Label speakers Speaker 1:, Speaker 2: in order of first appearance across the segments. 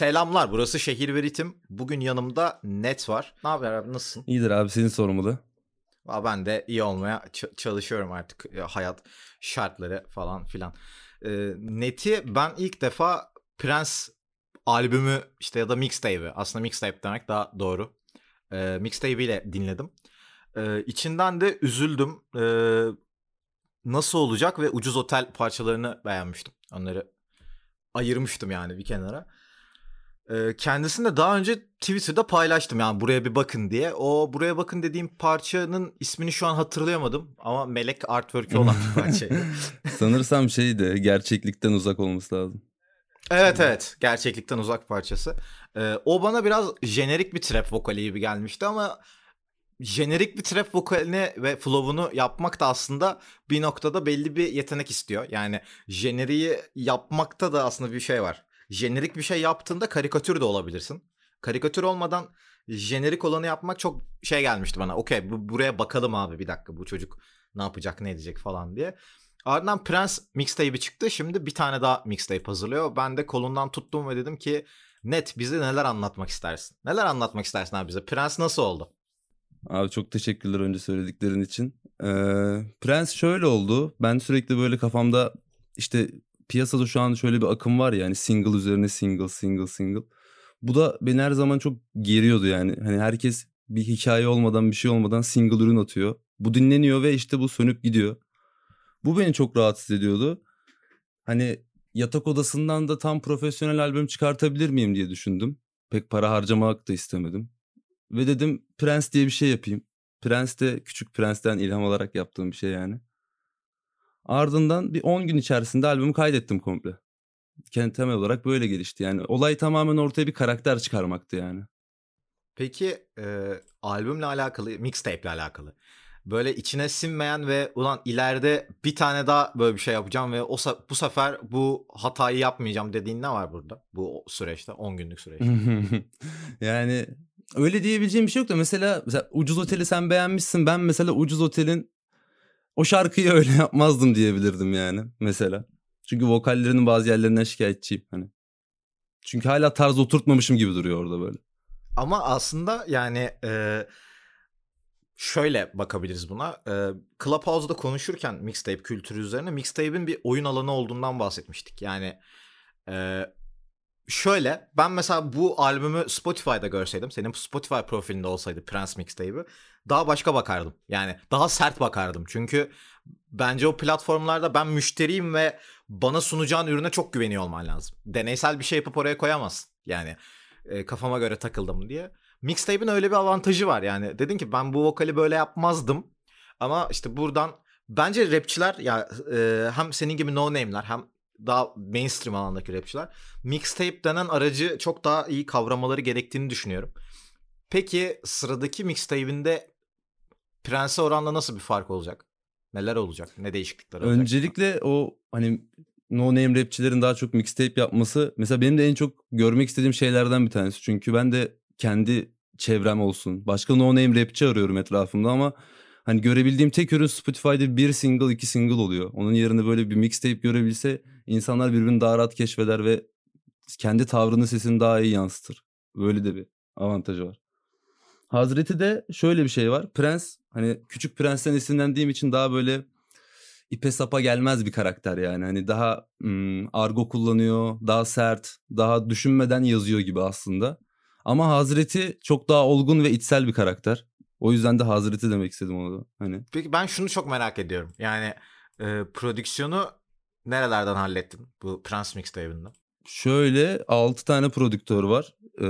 Speaker 1: Selamlar burası Şehir ve Ritim. Bugün yanımda Net var. Ne haber abi nasılsın?
Speaker 2: İyidir abi senin sormalı.
Speaker 1: Ben de iyi olmaya çalışıyorum artık Ya, hayat şartları falan filan. Ee, Net'i ben ilk defa Prens albümü işte ya da mixtape'i aslında mixtape demek daha doğru. Ee, mixtape ile dinledim. İçinden de üzüldüm. Nasıl olacak ve ucuz otel parçalarını beğenmiştim. Onları ayırmıştım yani bir kenara. Kendisini de daha önce Twitter'da paylaştım yani buraya bir bakın diye. O buraya bakın dediğim parçanın ismini şu an hatırlayamadım ama Melek artwork'ü olan bir parçaydı.
Speaker 2: Sanırsam şey de gerçeklikten uzak olması lazım.
Speaker 1: evet evet gerçeklikten uzak parçası. Ee, o bana biraz jenerik bir trap vokali gibi gelmişti ama jenerik bir trap vokalini ve flow'unu yapmak da aslında bir noktada belli bir yetenek istiyor. Yani jeneriği yapmakta da aslında bir şey var. Jenerik bir şey yaptığında karikatür de olabilirsin. Karikatür olmadan jenerik olanı yapmak çok şey gelmişti bana. Okey bu, buraya bakalım abi bir dakika bu çocuk ne yapacak ne edecek falan diye. Ardından Prens mixtape'i çıktı. Şimdi bir tane daha mixtape hazırlıyor. Ben de kolundan tuttum ve dedim ki net bize neler anlatmak istersin? Neler anlatmak istersin abi bize? Prens nasıl oldu?
Speaker 2: Abi çok teşekkürler önce söylediklerin için. Ee, Prens şöyle oldu. Ben sürekli böyle kafamda işte piyasada şu an şöyle bir akım var ya hani single üzerine single single single. Bu da beni her zaman çok geriyordu yani. Hani herkes bir hikaye olmadan bir şey olmadan single ürün atıyor. Bu dinleniyor ve işte bu sönüp gidiyor. Bu beni çok rahatsız ediyordu. Hani yatak odasından da tam profesyonel albüm çıkartabilir miyim diye düşündüm. Pek para harcamak da istemedim. Ve dedim Prens diye bir şey yapayım. Prens de Küçük Prens'ten ilham alarak yaptığım bir şey yani. Ardından bir 10 gün içerisinde albümü kaydettim komple. Kendi temel olarak böyle gelişti yani. Olay tamamen ortaya bir karakter çıkarmaktı yani.
Speaker 1: Peki e, albümle alakalı, mixtape'le alakalı. Böyle içine sinmeyen ve ulan ileride bir tane daha böyle bir şey yapacağım ve o bu sefer bu hatayı yapmayacağım dediğin ne var burada? Bu süreçte 10 günlük süreçte.
Speaker 2: yani öyle diyebileceğim bir şey yok da mesela, mesela Ucuz Otel'i sen beğenmişsin. Ben mesela Ucuz Otel'in o şarkıyı öyle yapmazdım diyebilirdim yani mesela. Çünkü vokallerinin bazı yerlerinden şikayetçiyim hani. Çünkü hala tarz oturtmamışım gibi duruyor orada böyle.
Speaker 1: Ama aslında yani e, şöyle bakabiliriz buna. E, Clubhouse'da konuşurken mixtape kültürü üzerine mixtape'in bir oyun alanı olduğundan bahsetmiştik. Yani e, şöyle ben mesela bu albümü Spotify'da görseydim senin Spotify profilinde olsaydı Prince mixtape'i daha başka bakardım. Yani daha sert bakardım. Çünkü bence o platformlarda ben müşteriyim ve bana sunacağın ürüne çok güveniyor olman lazım. Deneysel bir şey yapıp oraya koyamazsın. Yani e, kafama göre takıldım diye. Mixtape'in öyle bir avantajı var yani. Dedin ki ben bu vokali böyle yapmazdım. Ama işte buradan bence rapçiler ya e, hem senin gibi no name'ler hem daha mainstream alandaki rapçiler mixtape denen aracı çok daha iyi kavramaları gerektiğini düşünüyorum. Peki sıradaki mixtape'inde Prens'e oranla nasıl bir fark olacak? Neler olacak? Ne değişiklikler olacak?
Speaker 2: Öncelikle o hani no name rapçilerin daha çok mixtape yapması mesela benim de en çok görmek istediğim şeylerden bir tanesi. Çünkü ben de kendi çevrem olsun. Başka no name rapçi arıyorum etrafımda ama hani görebildiğim tek ürün Spotify'da bir single iki single oluyor. Onun yerine böyle bir mixtape görebilse insanlar birbirini daha rahat keşfeder ve kendi tavrını sesini daha iyi yansıtır. Böyle de bir avantajı var. Hazreti de şöyle bir şey var. Prens hani küçük prensten esinlendiğim için daha böyle ipe sapa gelmez bir karakter yani. Hani daha ım, argo kullanıyor, daha sert, daha düşünmeden yazıyor gibi aslında. Ama Hazreti çok daha olgun ve içsel bir karakter. O yüzden de Hazreti demek istedim onu da. Hani
Speaker 1: Peki ben şunu çok merak ediyorum. Yani e, prodüksiyonu nerelerden hallettin bu Prince mixtape'inde?
Speaker 2: şöyle 6 tane prodüktör var. Ee,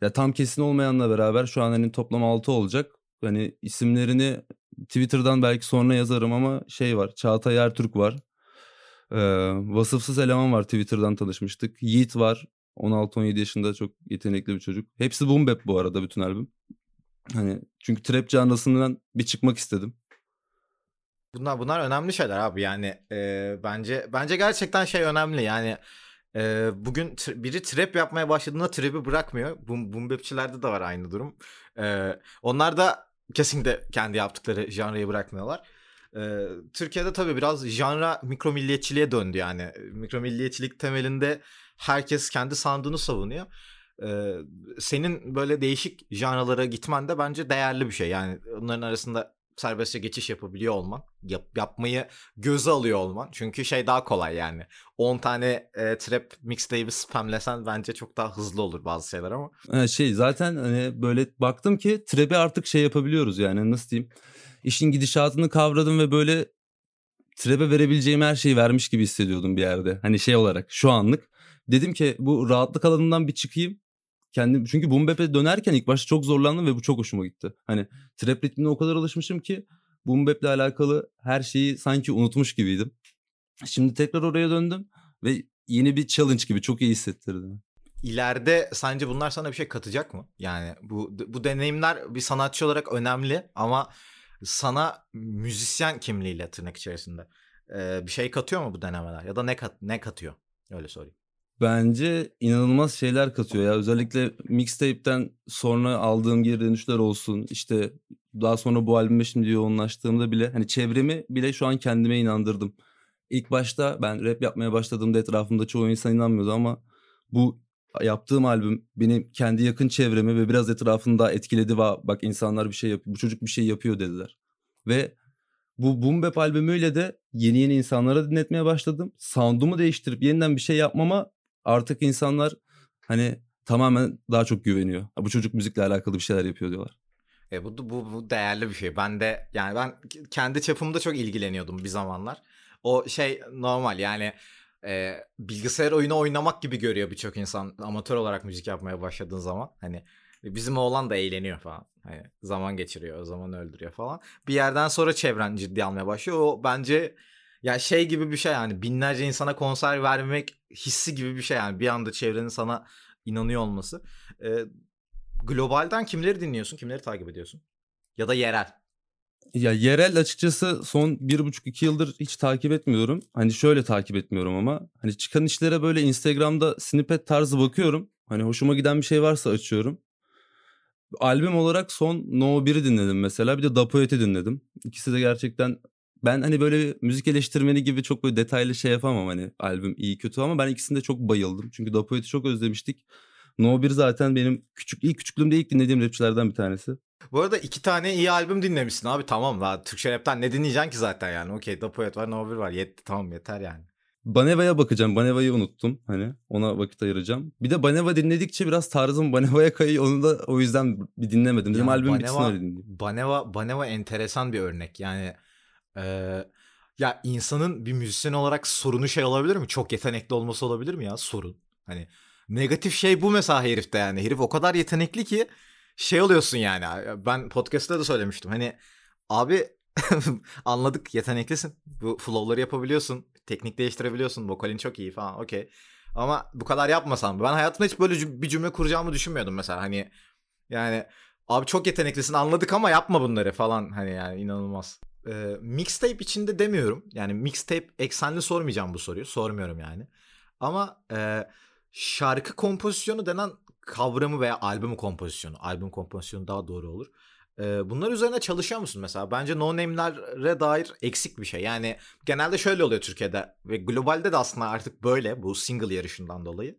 Speaker 2: ya tam kesin olmayanla beraber şu an hani toplam 6 olacak. Hani isimlerini Twitter'dan belki sonra yazarım ama şey var. Çağatay Ertürk var. Ee, vasıfsız eleman var Twitter'dan tanışmıştık. Yiğit var. 16-17 yaşında çok yetenekli bir çocuk. Hepsi boom bap bu arada bütün albüm. Hani çünkü trap canlısından bir çıkmak istedim.
Speaker 1: Bunlar bunlar önemli şeyler abi yani e, bence bence gerçekten şey önemli yani e, bugün tr- biri trap yapmaya başladığında trap'i bırakmıyor. Boom, boom bapçilerde de var aynı durum. E, onlar da kesinlikle kendi yaptıkları janrayı bırakmıyorlar. Ee, Türkiye'de tabii biraz janra mikro milliyetçiliğe döndü yani. Mikro milliyetçilik temelinde herkes kendi sandığını savunuyor. Senin böyle değişik janralara gitmen de bence değerli bir şey. Yani onların arasında serbestçe geçiş yapabiliyor olman, yap, yapmayı göze alıyor olman. Çünkü şey daha kolay yani. 10 tane e, trap mixtape'i spamlesen bence çok daha hızlı olur bazı şeyler ama.
Speaker 2: Şey zaten hani böyle baktım ki trap'i artık şey yapabiliyoruz yani nasıl diyeyim. İşin gidişatını kavradım ve böyle trap'e verebileceğim her şeyi vermiş gibi hissediyordum bir yerde. Hani şey olarak şu anlık. Dedim ki bu rahatlık alanından bir çıkayım kendim çünkü boom bap'e dönerken ilk başta çok zorlandım ve bu çok hoşuma gitti. Hani trap ritmine o kadar alışmışım ki boom bap'le alakalı her şeyi sanki unutmuş gibiydim. Şimdi tekrar oraya döndüm ve yeni bir challenge gibi çok iyi hissettirdi.
Speaker 1: İleride sence bunlar sana bir şey katacak mı? Yani bu bu deneyimler bir sanatçı olarak önemli ama sana müzisyen kimliğiyle tırnak içerisinde bir şey katıyor mu bu denemeler ya da ne kat ne katıyor? Öyle sorayım
Speaker 2: bence inanılmaz şeyler katıyor ya. Özellikle mixtape'ten sonra aldığım geri dönüşler olsun. İşte daha sonra bu albüme şimdi yoğunlaştığımda bile hani çevremi bile şu an kendime inandırdım. İlk başta ben rap yapmaya başladığımda etrafımda çoğu insan inanmıyordu ama bu yaptığım albüm benim kendi yakın çevremi ve biraz etrafında etkiledi bak insanlar bir şey yapıyor, bu çocuk bir şey yapıyor dediler. Ve bu Boom Bap albümüyle de yeni yeni insanlara dinletmeye başladım. Sound'umu değiştirip yeniden bir şey yapmama artık insanlar hani tamamen daha çok güveniyor. Bu çocuk müzikle alakalı bir şeyler yapıyor diyorlar.
Speaker 1: E bu, bu, bu değerli bir şey. Ben de yani ben kendi çapımda çok ilgileniyordum bir zamanlar. O şey normal yani e, bilgisayar oyunu oynamak gibi görüyor birçok insan amatör olarak müzik yapmaya başladığın zaman. Hani bizim oğlan da eğleniyor falan. Hani zaman geçiriyor, zaman öldürüyor falan. Bir yerden sonra çevren ciddi almaya başlıyor. O bence ya şey gibi bir şey yani binlerce insana konser vermek hissi gibi bir şey yani bir anda çevrenin sana inanıyor olması. Ee, globalden kimleri dinliyorsun, kimleri takip ediyorsun? Ya da yerel.
Speaker 2: Ya yerel açıkçası son bir buçuk iki yıldır hiç takip etmiyorum. Hani şöyle takip etmiyorum ama hani çıkan işlere böyle Instagram'da snippet tarzı bakıyorum. Hani hoşuma giden bir şey varsa açıyorum. Albüm olarak son No 1'i dinledim mesela. Bir de Dapoet'i dinledim. İkisi de gerçekten ben hani böyle müzik eleştirmeni gibi çok böyle detaylı şey yapamam hani albüm iyi kötü ama ben ikisinde çok bayıldım. Çünkü Da çok özlemiştik. No 1 zaten benim küçük ilk küçüklüğümde ilk dinlediğim rapçilerden bir tanesi.
Speaker 1: Bu arada iki tane iyi albüm dinlemişsin abi tamam. Daha Türkçe rapten ne dinleyeceksin ki zaten yani. Okey Da var No 1 var. Yetti tamam yeter yani.
Speaker 2: Baneva'ya bakacağım. Baneva'yı unuttum. Hani ona vakit ayıracağım. Bir de Baneva dinledikçe biraz tarzım Baneva'ya kayıyor. Onu da o yüzden bir dinlemedim. Bizim albüm Baneva, bitsin öyle dinleyeyim.
Speaker 1: Baneva, Baneva enteresan bir örnek. Yani ee, ya insanın bir müzisyen olarak sorunu şey olabilir mi? Çok yetenekli olması olabilir mi ya sorun? Hani negatif şey bu mesela herifte yani. Herif o kadar yetenekli ki şey oluyorsun yani. Ben podcast'ta da söylemiştim. Hani abi anladık yeteneklisin. Bu flow'ları yapabiliyorsun. Teknik değiştirebiliyorsun. Vokalin çok iyi falan. Okey. Ama bu kadar yapmasam. Ben hayatımda hiç böyle bir cümle kuracağımı düşünmüyordum mesela. Hani yani abi çok yeteneklisin anladık ama yapma bunları falan. Hani yani inanılmaz. E, mixtape içinde demiyorum. Yani mixtape eksenli sormayacağım bu soruyu. Sormuyorum yani. Ama e, şarkı kompozisyonu denen kavramı veya albüm kompozisyonu. Albüm kompozisyonu daha doğru olur. E, bunlar üzerine çalışıyor musun mesela? Bence no name'lere dair eksik bir şey. Yani genelde şöyle oluyor Türkiye'de ve globalde de aslında artık böyle bu single yarışından dolayı.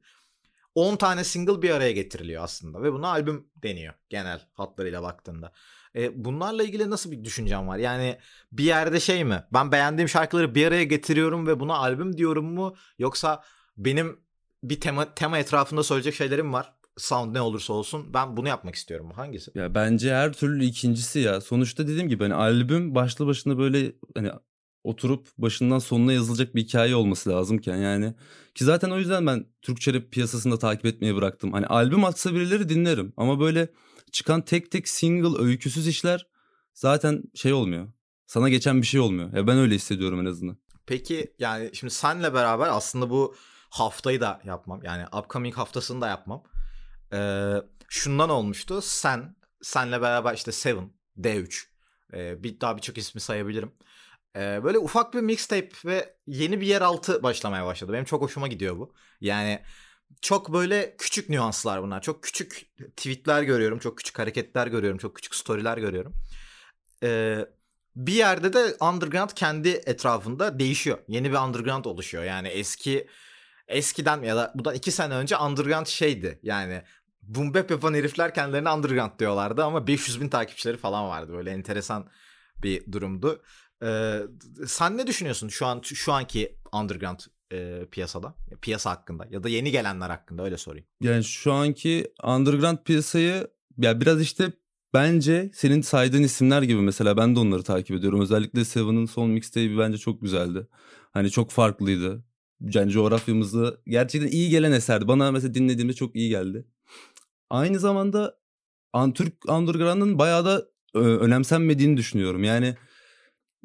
Speaker 1: 10 tane single bir araya getiriliyor aslında ve buna albüm deniyor genel hatlarıyla baktığında. E, bunlarla ilgili nasıl bir düşüncem var? Yani bir yerde şey mi? Ben beğendiğim şarkıları bir araya getiriyorum ve buna albüm diyorum mu? Yoksa benim bir tema tema etrafında söyleyecek şeylerim var. Sound ne olursa olsun ben bunu yapmak istiyorum. Hangisi?
Speaker 2: Ya bence her türlü ikincisi ya. Sonuçta dediğim gibi hani albüm başlı başına böyle hani oturup başından sonuna yazılacak bir hikaye olması lazımken yani ki zaten o yüzden ben Türkçe rap piyasasında takip etmeyi bıraktım. Hani albüm atsa birileri dinlerim ama böyle çıkan tek tek single öyküsüz işler zaten şey olmuyor. Sana geçen bir şey olmuyor. Ya ben öyle hissediyorum en azından.
Speaker 1: Peki yani şimdi senle beraber aslında bu haftayı da yapmam. Yani upcoming haftasını da yapmam. Ee, şundan olmuştu. Sen, senle beraber işte Seven, D3. Ee, bir daha birçok ismi sayabilirim. Ee, böyle ufak bir mixtape ve yeni bir yeraltı başlamaya başladı. Benim çok hoşuma gidiyor bu. Yani çok böyle küçük nüanslar bunlar. Çok küçük tweetler görüyorum. Çok küçük hareketler görüyorum. Çok küçük storyler görüyorum. Ee, bir yerde de underground kendi etrafında değişiyor. Yeni bir underground oluşuyor. Yani eski eskiden ya da bundan iki sene önce underground şeydi. Yani boom bap yapan herifler kendilerine underground diyorlardı ama 500 bin takipçileri falan vardı. Böyle enteresan bir durumdu. Ee, sen ne düşünüyorsun şu an şu anki underground e, piyasada? Piyasa hakkında ya da yeni gelenler hakkında öyle sorayım.
Speaker 2: Yani şu anki underground piyasayı ya biraz işte bence senin saydığın isimler gibi mesela ben de onları takip ediyorum. Özellikle Seven'ın son mixtape'i bence çok güzeldi. Hani çok farklıydı. Yani coğrafyamızda gerçekten iyi gelen eserdi. Bana mesela dinlediğimde çok iyi geldi. Aynı zamanda Türk underground'ın bayağı da önemsenmediğini düşünüyorum. Yani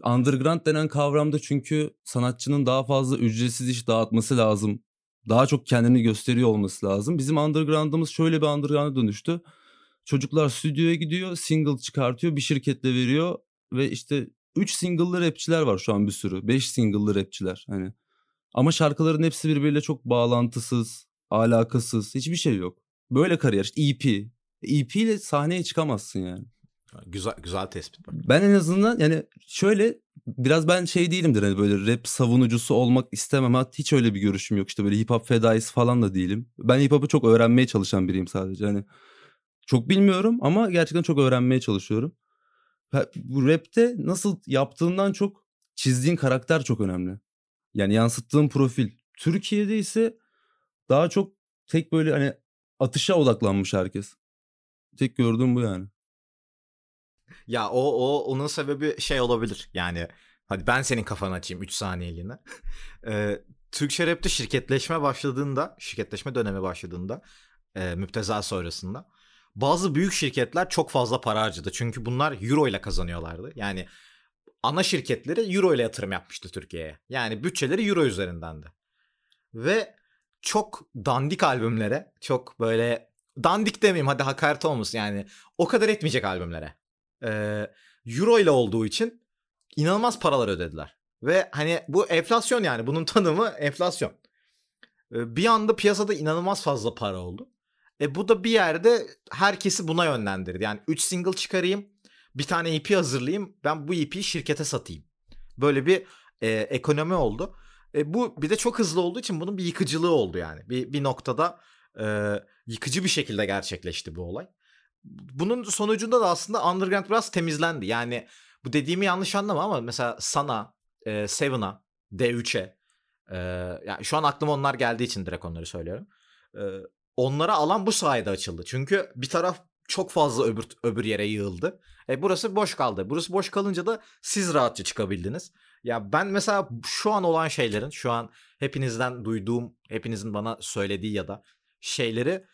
Speaker 2: underground denen kavramda çünkü sanatçının daha fazla ücretsiz iş dağıtması lazım. Daha çok kendini gösteriyor olması lazım. Bizim underground'ımız şöyle bir underground'a dönüştü. Çocuklar stüdyoya gidiyor, single çıkartıyor, bir şirketle veriyor ve işte 3 single'lı rapçiler var şu an bir sürü. 5 single'lı rapçiler hani. Ama şarkıların hepsi birbiriyle çok bağlantısız, alakasız, hiçbir şey yok. Böyle kariyer işte EP. EP ile sahneye çıkamazsın yani.
Speaker 1: Güzel güzel tespit.
Speaker 2: Ben en azından yani şöyle biraz ben şey değilimdir hani böyle rap savunucusu olmak istemem. Hatta hiç öyle bir görüşüm yok. İşte böyle hip hop fedaisi falan da değilim. Ben hip hop'u çok öğrenmeye çalışan biriyim sadece. Hani çok bilmiyorum ama gerçekten çok öğrenmeye çalışıyorum. Bu rapte nasıl yaptığından çok çizdiğin karakter çok önemli. Yani yansıttığın profil. Türkiye'de ise daha çok tek böyle hani atışa odaklanmış herkes. Tek gördüğüm bu yani.
Speaker 1: Ya o o onun sebebi şey olabilir. Yani hadi ben senin kafanı açayım 3 saniyeliğine. ee, Türkçe rapte şirketleşme başladığında, şirketleşme dönemi başladığında e, müpteza sonrasında bazı büyük şirketler çok fazla para harcadı. Çünkü bunlar euro ile kazanıyorlardı. Yani ana şirketleri euro ile yatırım yapmıştı Türkiye'ye. Yani bütçeleri euro üzerindendi. Ve çok dandik albümlere, çok böyle dandik demeyeyim hadi hakaret olmasın yani o kadar etmeyecek albümlere e, euro ile olduğu için inanılmaz paralar ödediler. Ve hani bu enflasyon yani bunun tanımı enflasyon. E, bir anda piyasada inanılmaz fazla para oldu. E bu da bir yerde herkesi buna yönlendirdi. Yani 3 single çıkarayım, bir tane EP hazırlayayım, ben bu EP'yi şirkete satayım. Böyle bir e, ekonomi oldu. E, bu bir de çok hızlı olduğu için bunun bir yıkıcılığı oldu yani. Bir, bir noktada e, yıkıcı bir şekilde gerçekleşti bu olay bunun sonucunda da aslında Underground biraz temizlendi. Yani bu dediğimi yanlış anlama ama mesela sana, e, Seven'a, D3'e e, yani şu an aklıma onlar geldiği için direkt onları söylüyorum. E, onlara alan bu sayede açıldı. Çünkü bir taraf çok fazla öbür öbür yere yığıldı. E burası boş kaldı. Burası boş kalınca da siz rahatça çıkabildiniz. Ya ben mesela şu an olan şeylerin, şu an hepinizden duyduğum, hepinizin bana söylediği ya da şeyleri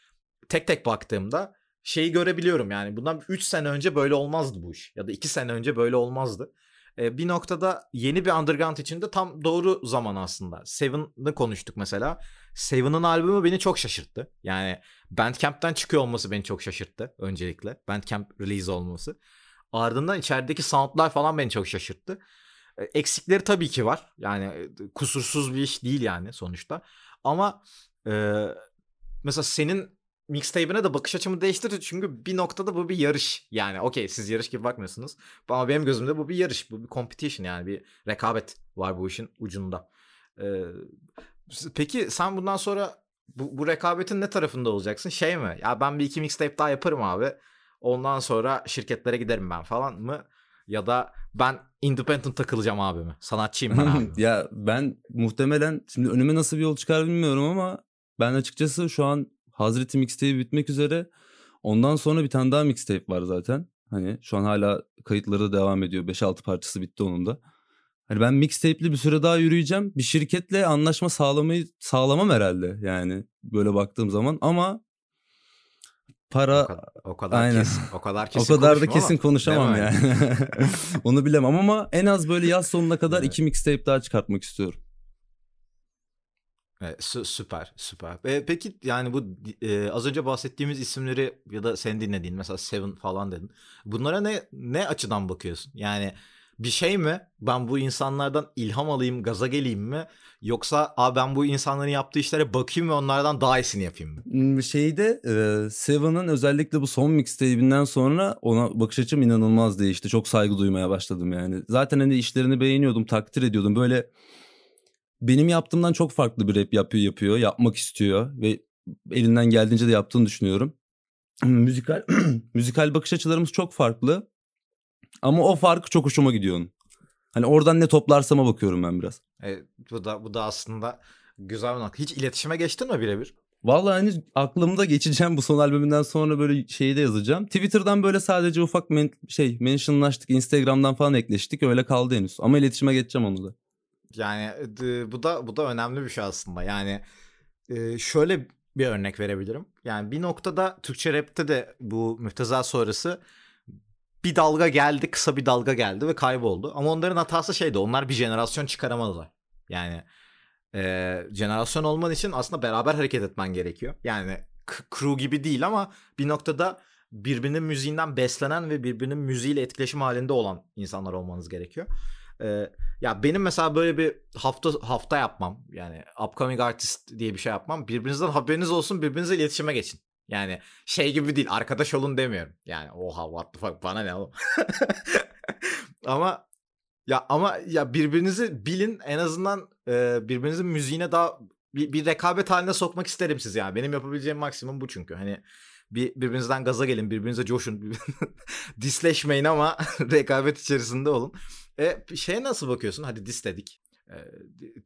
Speaker 1: tek tek baktığımda şeyi görebiliyorum yani bundan 3 sene önce böyle olmazdı bu iş ya da 2 sene önce böyle olmazdı. Ee, bir noktada yeni bir underground için de tam doğru zaman aslında. Seven'ı konuştuk mesela. Seven'ın albümü beni çok şaşırttı. Yani Bandcamp'ten çıkıyor olması beni çok şaşırttı öncelikle. Bandcamp release olması. Ardından içerideki soundlar falan beni çok şaşırttı. Eksikleri tabii ki var. Yani kusursuz bir iş değil yani sonuçta. Ama e, mesela senin mixtape'ine de bakış açımı değiştirdi. Çünkü bir noktada bu bir yarış. Yani okey siz yarış gibi bakmıyorsunuz. Ama benim gözümde bu bir yarış. Bu bir competition yani bir rekabet var bu işin ucunda. Ee, peki sen bundan sonra bu, bu rekabetin ne tarafında olacaksın? Şey mi? Ya ben bir iki mixtape daha yaparım abi. Ondan sonra şirketlere giderim ben falan mı? Ya da ben independent takılacağım abi mi? Sanatçıyım ben abi.
Speaker 2: ya ben muhtemelen şimdi önüme nasıl bir yol çıkar bilmiyorum ama ben açıkçası şu an Hazreti mixtape bitmek üzere. Ondan sonra bir tane daha mixtape var zaten. Hani şu an hala kayıtları devam ediyor. 5-6 parçası bitti onun da. Hani ben mixtape'li bir süre daha yürüyeceğim. Bir şirketle anlaşma sağlamayı sağlamam herhalde yani böyle baktığım zaman ama para
Speaker 1: o kadar, o kadar aynen. kesin o kadar
Speaker 2: kesin o kadar da kesin ama, konuşamam yani. Onu bilemem ama en az böyle yaz sonuna kadar evet. iki mixtape daha çıkartmak istiyorum.
Speaker 1: Evet, süper süper. E, peki yani bu e, az önce bahsettiğimiz isimleri ya da sen dinlediğin mesela Seven falan dedin. Bunlara ne ne açıdan bakıyorsun? Yani bir şey mi? Ben bu insanlardan ilham alayım, gaza geleyim mi? Yoksa Aa, ben bu insanların yaptığı işlere bakayım ve onlardan daha iyisini yapayım mı?
Speaker 2: Şeyde e, Seven'ın özellikle bu son mixtape'inden sonra ona bakış açım inanılmaz değişti. Çok saygı duymaya başladım yani. Zaten hani işlerini beğeniyordum, takdir ediyordum. Böyle benim yaptığımdan çok farklı bir rap yapıyor, yapıyor, yapmak istiyor ve elinden geldiğince de yaptığını düşünüyorum. müzikal müzikal bakış açılarımız çok farklı. Ama o farkı çok hoşuma gidiyor onun. Hani oradan ne toplarsama bakıyorum ben biraz.
Speaker 1: E, bu da bu da aslında güzel bir nokta. Hiç iletişime geçtin mi birebir?
Speaker 2: Vallahi hani aklımda geçeceğim bu son albümünden sonra böyle şeyi de yazacağım. Twitter'dan böyle sadece ufak men- şey mentionlaştık. Instagram'dan falan ekleştik. Öyle kaldı henüz. Ama iletişime geçeceğim onu da.
Speaker 1: Yani e, bu da bu da önemli bir şey aslında. Yani e, şöyle bir örnek verebilirim. Yani bir noktada Türkçe rapte de bu müfteza sonrası bir dalga geldi, kısa bir dalga geldi ve kayboldu. Ama onların hatası şeydi. Onlar bir jenerasyon çıkaramadılar. Yani e, jenerasyon olman için aslında beraber hareket etmen gerekiyor. Yani crew gibi değil ama bir noktada birbirinin müziğinden beslenen ve birbirinin müziğiyle etkileşim halinde olan insanlar olmanız gerekiyor. Ee, ya benim mesela böyle bir hafta hafta yapmam yani upcoming artist diye bir şey yapmam. Birbirinizden haberiniz olsun birbirinizle iletişime geçin. Yani şey gibi değil arkadaş olun demiyorum. Yani oha what the fuck bana ne oğlum. ama ya ama ya birbirinizi bilin en azından e, birbirinizin müziğine daha bir, bir rekabet haline sokmak isterim sizi yani. Benim yapabileceğim maksimum bu çünkü. Hani bir birbirinizden gaza gelin, birbirinize coşun. Disleşmeyin ama rekabet içerisinde olun. E şeye nasıl bakıyorsun? Hadi dis dedik. E,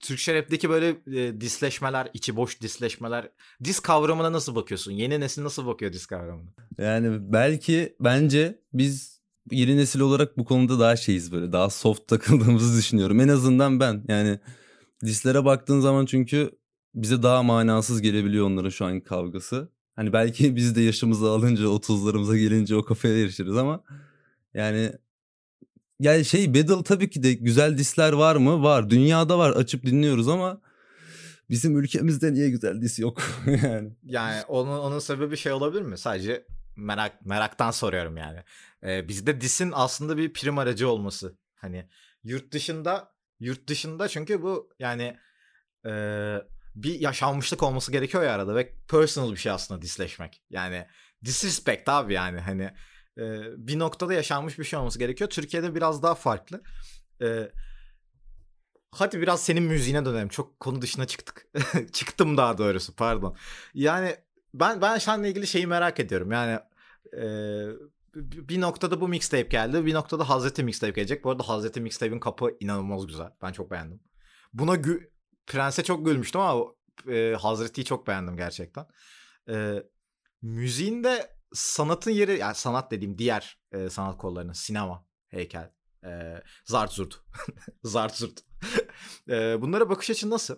Speaker 1: Türkçe rapteki böyle e, disleşmeler, içi boş disleşmeler. Dis kavramına nasıl bakıyorsun? Yeni nesil nasıl bakıyor dis kavramına?
Speaker 2: Yani belki bence biz yeni nesil olarak bu konuda daha şeyiz böyle. Daha soft takıldığımızı düşünüyorum. En azından ben. Yani dislere baktığın zaman çünkü bize daha manasız gelebiliyor onların şu anki kavgası. Hani belki biz de yaşımızı alınca 30'larımıza gelince o kafaya erişiriz ama yani yani şey Battle tabii ki de güzel disler var mı? Var. Dünyada var. Açıp dinliyoruz ama bizim ülkemizde niye güzel dis yok yani.
Speaker 1: Yani onun onun sebebi şey olabilir mi? Sadece merak meraktan soruyorum yani. Ee, bizde disin aslında bir prim aracı olması. Hani yurt dışında yurt dışında çünkü bu yani e, bir yaşanmışlık olması gerekiyor ya arada ve personal bir şey aslında disleşmek. Yani disrespect abi yani hani e, bir noktada yaşanmış bir şey olması gerekiyor. Türkiye'de biraz daha farklı. E, hadi biraz senin müziğine dönelim. Çok konu dışına çıktık. Çıktım daha doğrusu pardon. Yani ben ben seninle ilgili şeyi merak ediyorum. Yani e, bir noktada bu mixtape geldi. Bir noktada Hazreti mixtape gelecek. Bu arada Hazreti mixtape'in kapı inanılmaz güzel. Ben çok beğendim. Buna gü- Prens'e çok gülmüştüm ama e, Hazreti'yi çok beğendim gerçekten. E, müziğin de sanatın yeri yani sanat dediğim diğer e, sanat kollarının sinema, heykel, e, zart zurt. zart zurt. e, bunlara bakış açın nasıl?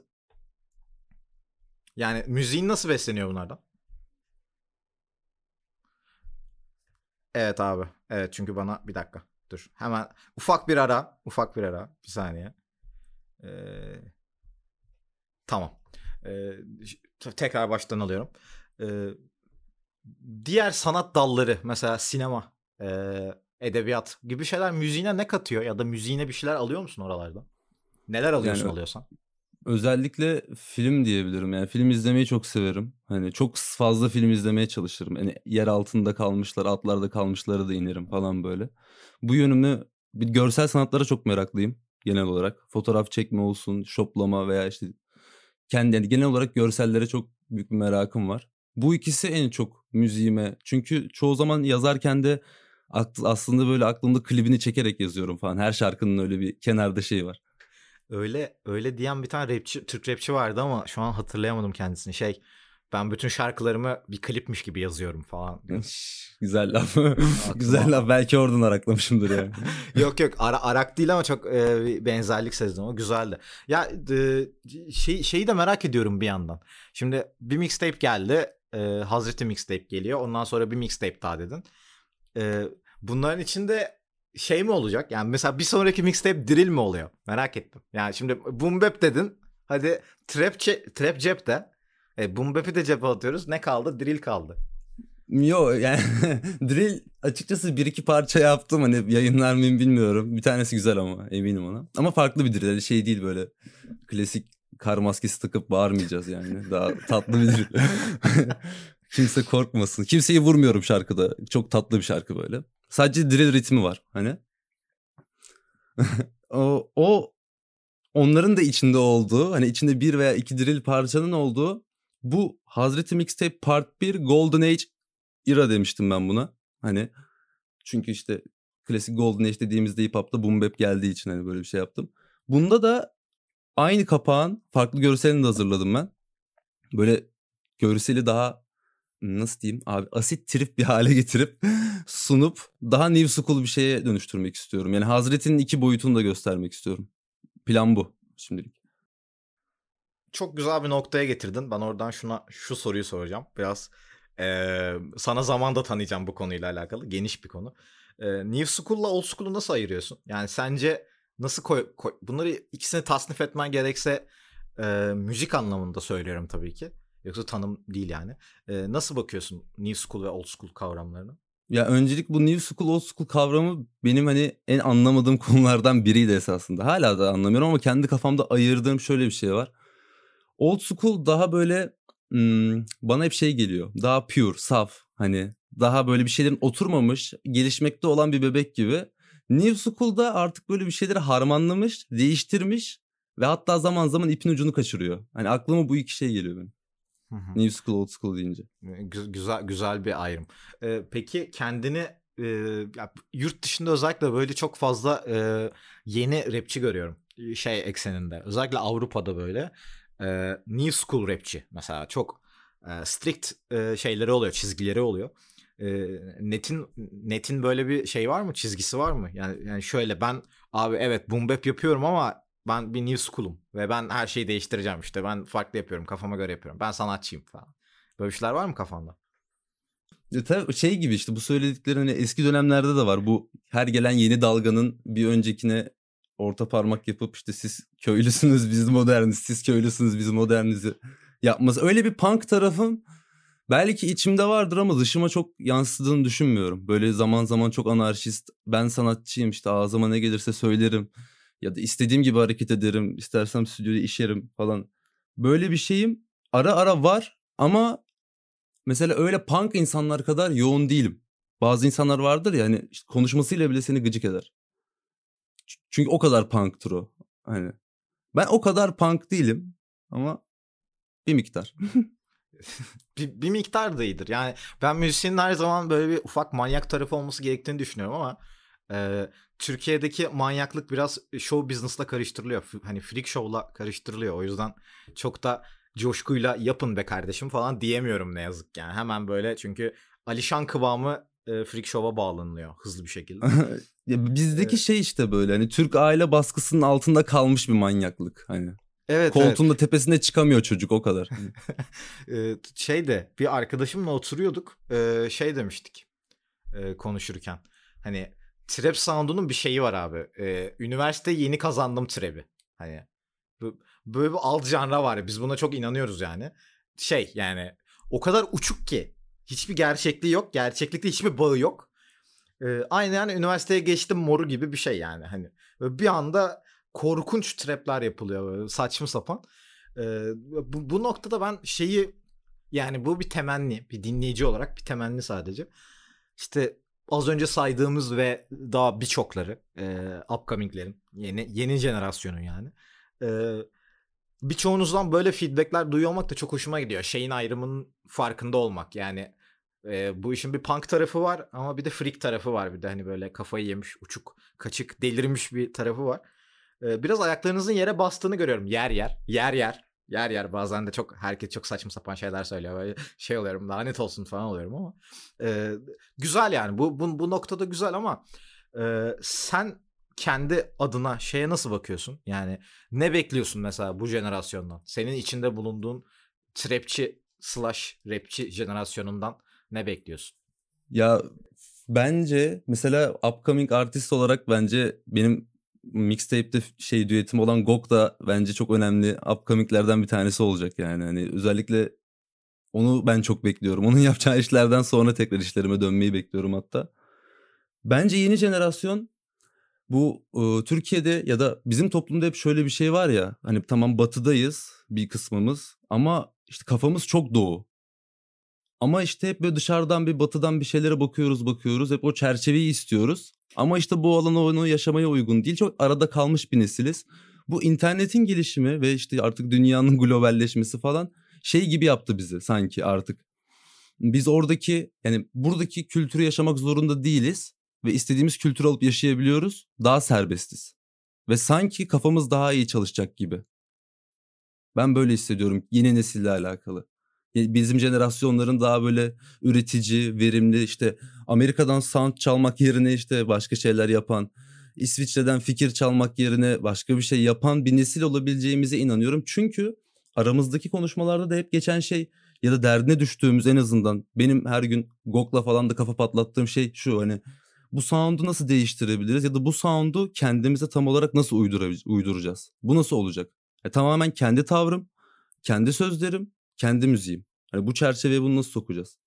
Speaker 1: Yani müziğin nasıl besleniyor bunlardan? Evet abi. Evet çünkü bana bir dakika. Dur. Hemen ufak bir ara. Ufak bir ara. Bir saniye. Ee, tamam. Ee, tekrar baştan alıyorum. Ee, diğer sanat dalları mesela sinema, e, edebiyat gibi şeyler müziğine ne katıyor ya da müziğine bir şeyler alıyor musun oralarda? Neler alıyorsun
Speaker 2: Yani-
Speaker 1: alıyorsan?
Speaker 2: Özellikle film diyebilirim. Yani film izlemeyi çok severim. Hani çok fazla film izlemeye çalışırım. Hani yer altında kalmışlar, altlarda kalmışları da inerim falan böyle. Bu yönümü bir görsel sanatlara çok meraklıyım genel olarak. Fotoğraf çekme olsun, şoplama veya işte kendi yani genel olarak görsellere çok büyük bir merakım var. Bu ikisi en çok müziğime. Çünkü çoğu zaman yazarken de aslında böyle aklımda klibini çekerek yazıyorum falan. Her şarkının öyle bir kenarda şey var.
Speaker 1: Öyle öyle diyen bir tane rapçi, Türk rapçi vardı ama şu an hatırlayamadım kendisini. Şey ben bütün şarkılarımı bir klipmiş gibi yazıyorum falan.
Speaker 2: Güzel laf. Güzel laf. Belki oradan araklamışımdır yani.
Speaker 1: yok yok ara, arak değil ama çok e, benzerlik sezdim o güzeldi. Ya e, şey şeyi de merak ediyorum bir yandan. Şimdi bir mixtape geldi. E, Hazreti mixtape geliyor. Ondan sonra bir mixtape daha dedin. E, bunların içinde şey mi olacak? Yani mesela bir sonraki mixtape drill mi oluyor? Merak ettim. Yani şimdi boom bap dedin. Hadi trap trap cepte. E, boom bap'i de cephe atıyoruz. Ne kaldı? Drill kaldı.
Speaker 2: Yo yani drill açıkçası bir iki parça yaptım hani yayınlar mıyım bilmiyorum. Bir tanesi güzel ama eminim ona. Ama farklı bir drill. Şey değil böyle klasik kar maskesi takıp bağırmayacağız yani. Daha tatlı bir. Kimse korkmasın. Kimseyi vurmuyorum şarkıda. Çok tatlı bir şarkı böyle. Sadece drill ritmi var hani. o, o onların da içinde olduğu hani içinde bir veya iki drill parçanın olduğu bu Hazreti Mixtape Part 1 Golden Age era demiştim ben buna. Hani çünkü işte klasik Golden Age dediğimizde hip hop'ta boom bap geldiği için hani böyle bir şey yaptım. Bunda da aynı kapağın farklı görselini de hazırladım ben. Böyle görseli daha nasıl diyeyim abi asit trip bir hale getirip sunup daha new school bir şeye dönüştürmek istiyorum. Yani Hazreti'nin iki boyutunu da göstermek istiyorum. Plan bu şimdilik.
Speaker 1: Çok güzel bir noktaya getirdin. Ben oradan şuna şu soruyu soracağım. Biraz ee, sana zamanda tanıyacağım bu konuyla alakalı. Geniş bir konu. Ee, New School'la Old School'u nasıl ayırıyorsun? Yani sence nasıl koy, koy bunları ikisini tasnif etmen gerekse e, müzik anlamında söylüyorum tabii ki. Yoksa tanım değil yani. E, nasıl bakıyorsun New School ve Old School kavramlarına?
Speaker 2: Ya öncelik bu New School Old School kavramı benim hani en anlamadığım konulardan biriydi esasında. Hala da anlamıyorum ama kendi kafamda ayırdığım şöyle bir şey var. Old School daha böyle hmm, bana hep şey geliyor. Daha pure, saf hani daha böyle bir şeylerin oturmamış, gelişmekte olan bir bebek gibi. New School'da artık böyle bir şeyleri harmanlamış, değiştirmiş ve hatta zaman zaman ipin ucunu kaçırıyor. Hani aklıma bu iki şey geliyor benim. Hı hı. New School, Old School deyince.
Speaker 1: Güzel güzel bir ayrım. Ee, peki kendini e, ya, yurt dışında özellikle böyle çok fazla e, yeni rapçi görüyorum. Şey ekseninde. Özellikle Avrupa'da böyle e, New School rapçi mesela çok e, strict e, şeyleri oluyor, çizgileri oluyor. E, netin netin böyle bir şey var mı? Çizgisi var mı? Yani yani şöyle ben abi evet boom bap yapıyorum ama ben bir new school'um ve ben her şeyi değiştireceğim işte. Ben farklı yapıyorum, kafama göre yapıyorum. Ben sanatçıyım falan. Böyle şeyler var mı kafanda?
Speaker 2: E tabii şey gibi işte bu söyledikleri hani eski dönemlerde de var. Bu her gelen yeni dalganın bir öncekine orta parmak yapıp işte siz köylüsünüz biz moderniz, siz köylüsünüz biz modernizi yapması. Öyle bir punk tarafım belki içimde vardır ama dışıma çok yansıdığını düşünmüyorum. Böyle zaman zaman çok anarşist, ben sanatçıyım işte ağzıma ne gelirse söylerim ya da istediğim gibi hareket ederim, istersem stüdyoda işerim falan. Böyle bir şeyim ara ara var ama mesela öyle punk insanlar kadar yoğun değilim. Bazı insanlar vardır ya hani işte konuşmasıyla bile seni gıcık eder. Çünkü o kadar punk'tur o. Hani ben o kadar punk değilim ama bir miktar.
Speaker 1: bir, bir miktar da iyidir. Yani ben müzisyenin her zaman böyle bir ufak manyak tarafı olması gerektiğini düşünüyorum ama e, Türkiye'deki manyaklık biraz show business'la karıştırılıyor. Hani freak show'la karıştırılıyor. O yüzden çok da coşkuyla yapın be kardeşim falan diyemiyorum ne yazık yani. Hemen böyle çünkü Alişan kıvamı e, freak show'a bağlanılıyor hızlı bir şekilde.
Speaker 2: ya bizdeki evet. şey işte böyle hani Türk aile baskısının altında kalmış bir manyaklık hani. Evet, Koltuğunda evet. tepesine çıkamıyor çocuk o kadar.
Speaker 1: şey de bir arkadaşımla oturuyorduk. Şey demiştik konuşurken. Hani trap sound'unun bir şeyi var abi. Üniversite yeni kazandım trap'i. Hani böyle bir alt janra var biz buna çok inanıyoruz yani. Şey yani o kadar uçuk ki hiçbir gerçekliği yok. Gerçeklikte hiçbir bağı yok. Aynı yani üniversiteye geçtim moru gibi bir şey yani. Hani bir anda korkunç trapler yapılıyor saçma sapan. Ee, bu, bu noktada ben şeyi yani bu bir temenni bir dinleyici olarak bir temenni sadece. İşte az önce saydığımız ve daha birçokları e, upcoming'lerin yeni yeni jenerasyonun yani. E, birçoğunuzdan böyle feedbackler duyuyor olmak da çok hoşuma gidiyor. Şeyin ayrımının farkında olmak yani e, bu işin bir punk tarafı var ama bir de freak tarafı var bir de hani böyle kafayı yemiş uçuk kaçık delirmiş bir tarafı var biraz ayaklarınızın yere bastığını görüyorum. Yer yer. Yer yer. Yer yer bazen de çok herkes çok saçma sapan şeyler söylüyor. Böyle şey oluyorum lanet olsun falan oluyorum ama. E, güzel yani bu, bu, bu noktada güzel ama e, sen kendi adına şeye nasıl bakıyorsun? Yani ne bekliyorsun mesela bu jenerasyondan? Senin içinde bulunduğun trapçi slash rapçi jenerasyonundan ne bekliyorsun?
Speaker 2: Ya bence mesela upcoming artist olarak bence benim mixtape'te şey düetim olan Gok da bence çok önemli upcoming'lerden bir tanesi olacak yani. Hani özellikle Onu ben çok bekliyorum. Onun yapacağı işlerden sonra tekrar işlerime dönmeyi bekliyorum hatta. Bence yeni jenerasyon bu e, Türkiye'de ya da bizim toplumda hep şöyle bir şey var ya. Hani tamam batıdayız bir kısmımız ama işte kafamız çok doğu. Ama işte hep böyle dışarıdan bir batıdan bir şeylere bakıyoruz bakıyoruz. Hep o çerçeveyi istiyoruz. Ama işte bu alan onu yaşamaya uygun değil. Çok arada kalmış bir nesiliz. Bu internetin gelişimi ve işte artık dünyanın globalleşmesi falan şey gibi yaptı bizi sanki artık. Biz oradaki yani buradaki kültürü yaşamak zorunda değiliz ve istediğimiz kültürü alıp yaşayabiliyoruz. Daha serbestiz. Ve sanki kafamız daha iyi çalışacak gibi. Ben böyle hissediyorum yeni nesille alakalı. Bizim jenerasyonların daha böyle üretici, verimli işte Amerika'dan sound çalmak yerine işte başka şeyler yapan, İsviçre'den fikir çalmak yerine başka bir şey yapan bir nesil olabileceğimize inanıyorum. Çünkü aramızdaki konuşmalarda da hep geçen şey ya da derdine düştüğümüz en azından benim her gün Gok'la falan da kafa patlattığım şey şu hani bu sound'u nasıl değiştirebiliriz ya da bu sound'u kendimize tam olarak nasıl uyduracağız? Bu nasıl olacak? E, tamamen kendi tavrım, kendi sözlerim, kendi müziğim. Hani bu çerçeveye bunu nasıl sokacağız?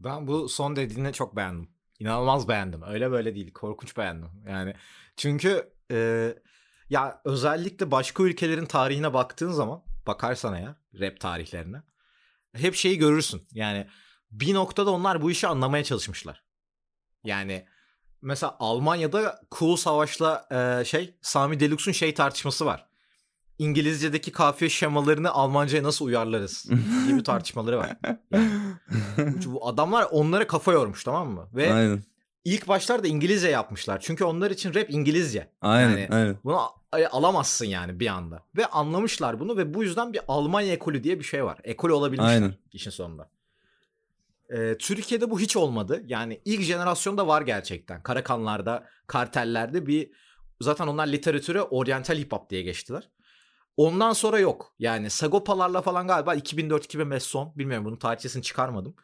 Speaker 1: Ben bu son dediğini çok beğendim. İnanılmaz beğendim. Öyle böyle değil. Korkunç beğendim. Yani çünkü e, ya özellikle başka ülkelerin tarihine baktığın zaman bakarsan eğer rap tarihlerine hep şeyi görürsün. Yani bir noktada onlar bu işi anlamaya çalışmışlar. Yani mesela Almanya'da Cool Savaş'la e, şey Sami Deluxe'un şey tartışması var. İngilizce'deki kafiye şemalarını Almanca'ya nasıl uyarlarız gibi tartışmaları var. Yani, bu adamlar onlara kafa yormuş tamam mı? Ve Aynen. ilk başlarda İngilizce yapmışlar. Çünkü onlar için rap İngilizce.
Speaker 2: Aynen, yani aynen.
Speaker 1: Bunu alamazsın yani bir anda. Ve anlamışlar bunu ve bu yüzden bir Almanya ekolü diye bir şey var. Ekol olabilmişler aynen. işin sonunda. Ee, Türkiye'de bu hiç olmadı. Yani ilk jenerasyonda var gerçekten. Karakanlarda, kartellerde bir zaten onlar literatüre oryantal hip hop diye geçtiler. Ondan sonra yok. Yani Sagopalarla falan galiba 2004-2005 son. Bilmiyorum bunun tarihçesini çıkarmadım.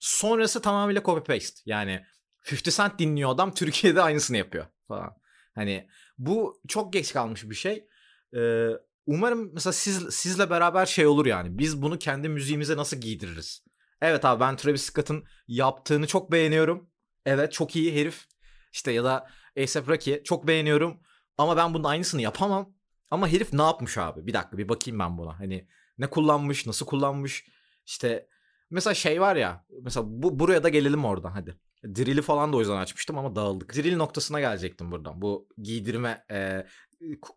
Speaker 1: Sonrası tamamıyla copy paste. Yani 50 Cent dinliyor adam Türkiye'de aynısını yapıyor falan. Hani bu çok geç kalmış bir şey. Ee, umarım mesela siz, sizle beraber şey olur yani. Biz bunu kendi müziğimize nasıl giydiririz? Evet abi ben Travis Scott'ın yaptığını çok beğeniyorum. Evet çok iyi herif. İşte ya da A$AP Rocky çok beğeniyorum. Ama ben bunun aynısını yapamam. Ama herif ne yapmış abi? Bir dakika bir bakayım ben buna. Hani ne kullanmış, nasıl kullanmış? İşte mesela şey var ya. Mesela bu buraya da gelelim oradan hadi. Drill'i falan da o yüzden açmıştım ama dağıldık. Drill noktasına gelecektim buradan. Bu giydirme, e,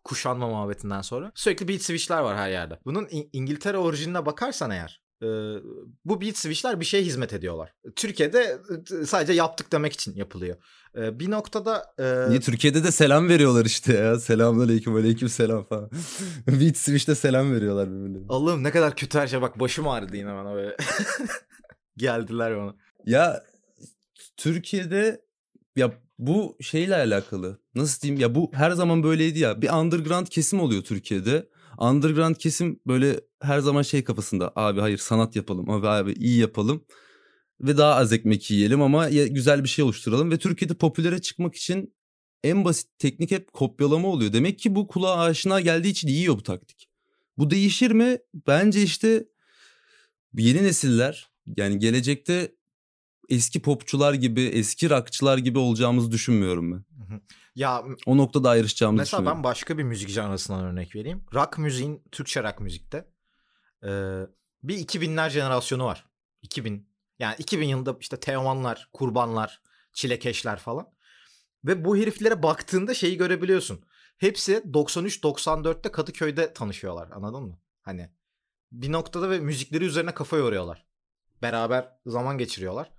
Speaker 1: kuşanma muhabbetinden sonra. Sürekli beat switch'ler var her yerde. Bunun İngiltere orijinine bakarsan eğer bu beat switch'ler bir şeye hizmet ediyorlar. Türkiye'de sadece yaptık demek için yapılıyor. bir noktada...
Speaker 2: Niye Türkiye'de de selam veriyorlar işte ya. Selamünaleyküm aleyküm selam falan. beat switch'te selam veriyorlar birbirlerine.
Speaker 1: Allah'ım ne kadar kötü her şey. Bak başım ağrıdı yine bana böyle. Geldiler bana.
Speaker 2: Ya Türkiye'de ya bu şeyle alakalı. Nasıl diyeyim ya bu her zaman böyleydi ya. Bir underground kesim oluyor Türkiye'de underground kesim böyle her zaman şey kafasında. Abi hayır sanat yapalım. Abi abi iyi yapalım. Ve daha az ekmek yiyelim ama güzel bir şey oluşturalım. Ve Türkiye'de popülere çıkmak için en basit teknik hep kopyalama oluyor. Demek ki bu kulağa aşina geldiği için yiyor bu taktik. Bu değişir mi? Bence işte yeni nesiller yani gelecekte eski popçular gibi, eski rockçılar gibi olacağımızı düşünmüyorum ben. Ya o noktada ayrışacağımızı
Speaker 1: mesela düşünüyorum. ben başka bir müzik janrasından örnek vereyim. Rock müziğin, Türkçe rock müzikte e, bir 2000'ler jenerasyonu var. 2000 yani 2000 yılında işte Teomanlar, Kurbanlar, Çilekeşler falan. Ve bu heriflere baktığında şeyi görebiliyorsun. Hepsi 93-94'te Kadıköy'de tanışıyorlar anladın mı? Hani bir noktada ve müzikleri üzerine kafa yoruyorlar. Beraber zaman geçiriyorlar.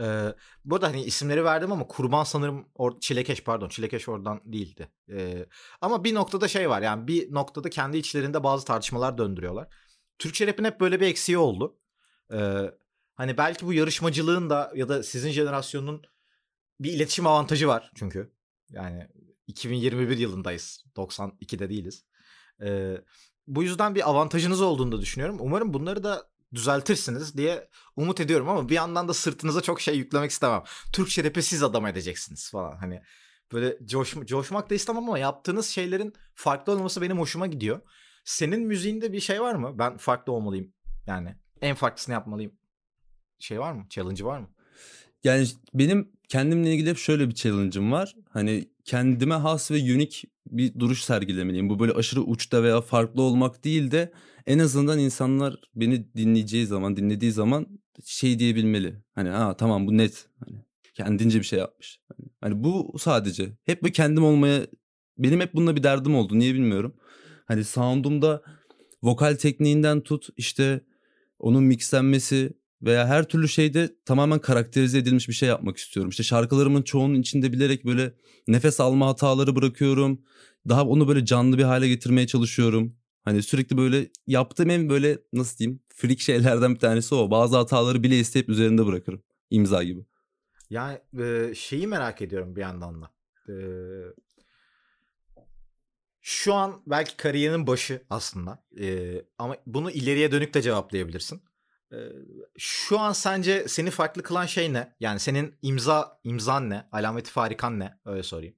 Speaker 1: Ee, bu arada hani isimleri verdim ama kurban sanırım or Çilekeş pardon Çilekeş oradan değildi. Ee, ama bir noktada şey var yani bir noktada kendi içlerinde bazı tartışmalar döndürüyorlar. Türkçe rap'in hep böyle bir eksiği oldu. Ee, hani belki bu yarışmacılığın da ya da sizin jenerasyonun bir iletişim avantajı var çünkü. Yani 2021 yılındayız. 92'de değiliz. Ee, bu yüzden bir avantajınız olduğunu da düşünüyorum. Umarım bunları da düzeltirsiniz diye umut ediyorum ama bir yandan da sırtınıza çok şey yüklemek istemem. Türkçe rap'i siz adam edeceksiniz falan hani. Böyle coş, coşmak da istemem ama yaptığınız şeylerin farklı olması benim hoşuma gidiyor. Senin müziğinde bir şey var mı? Ben farklı olmalıyım yani. en farklısını yapmalıyım. Şey var mı? Challenge'ı var mı?
Speaker 2: Yani benim kendimle ilgili hep şöyle bir challenge'ım var. Hani kendime has ve unik bir duruş sergilemeliyim. Bu böyle aşırı uçta veya farklı olmak değil de en azından insanlar beni dinleyeceği zaman, dinlediği zaman şey diyebilmeli. Hani ha tamam bu net. Hani kendince bir şey yapmış. Hani, hani bu sadece. Hep bu kendim olmaya benim hep bununla bir derdim oldu. Niye bilmiyorum. Hani sound'umda vokal tekniğinden tut işte onun mixlenmesi veya her türlü şeyde tamamen karakterize edilmiş bir şey yapmak istiyorum. İşte şarkılarımın çoğunun içinde bilerek böyle nefes alma hataları bırakıyorum. Daha onu böyle canlı bir hale getirmeye çalışıyorum. Hani sürekli böyle yaptığım en böyle nasıl diyeyim freak şeylerden bir tanesi o. Bazı hataları bile isteyip üzerinde bırakırım. İmza gibi.
Speaker 1: Yani e, şeyi merak ediyorum bir yandan da. E, şu an belki kariyerinin başı aslında. E, ama bunu ileriye dönük de cevaplayabilirsin. Şu an sence seni farklı kılan şey ne? Yani senin imza imzan ne? Alameti farikan ne? Öyle sorayım.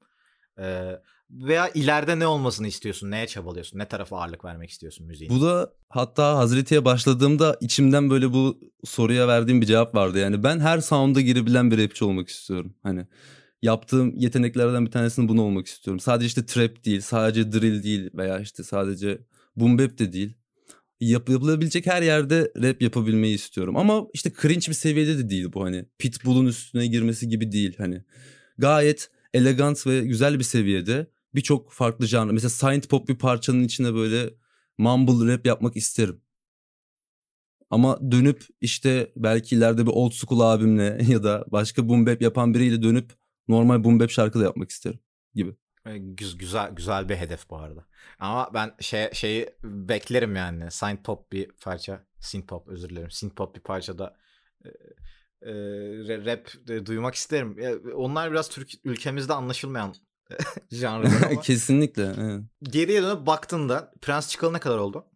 Speaker 1: E, veya ileride ne olmasını istiyorsun? Neye çabalıyorsun? Ne tarafa ağırlık vermek istiyorsun müziğin?
Speaker 2: Bu da hatta Hazreti'ye başladığımda içimden böyle bu soruya verdiğim bir cevap vardı. Yani ben her sound'a girebilen bir rapçi olmak istiyorum. Hani yaptığım yeteneklerden bir tanesinin bunu olmak istiyorum. Sadece işte trap değil, sadece drill değil veya işte sadece boom bap de değil. Yap, yapılabilecek her yerde rap yapabilmeyi istiyorum. Ama işte cringe bir seviyede de değil bu hani. Pitbull'un üstüne girmesi gibi değil hani. Gayet elegant ve güzel bir seviyede birçok farklı janr. Mesela synth pop bir parçanın içine böyle mumble rap yapmak isterim. Ama dönüp işte belki ileride bir old school abimle ya da başka boom bap yapan biriyle dönüp normal boom bap şarkı da yapmak isterim gibi.
Speaker 1: Güzel güzel bir hedef bu arada. Ama ben şey şeyi beklerim yani. Synth pop bir parça, synth pop özür dilerim. Synth pop bir parçada e, e, rap de, duymak isterim. Onlar biraz Türk ülkemizde anlaşılmayan janrlar ama.
Speaker 2: Kesinlikle. Evet.
Speaker 1: Geriye dönüp baktığında Prens çıkalı ne kadar oldu?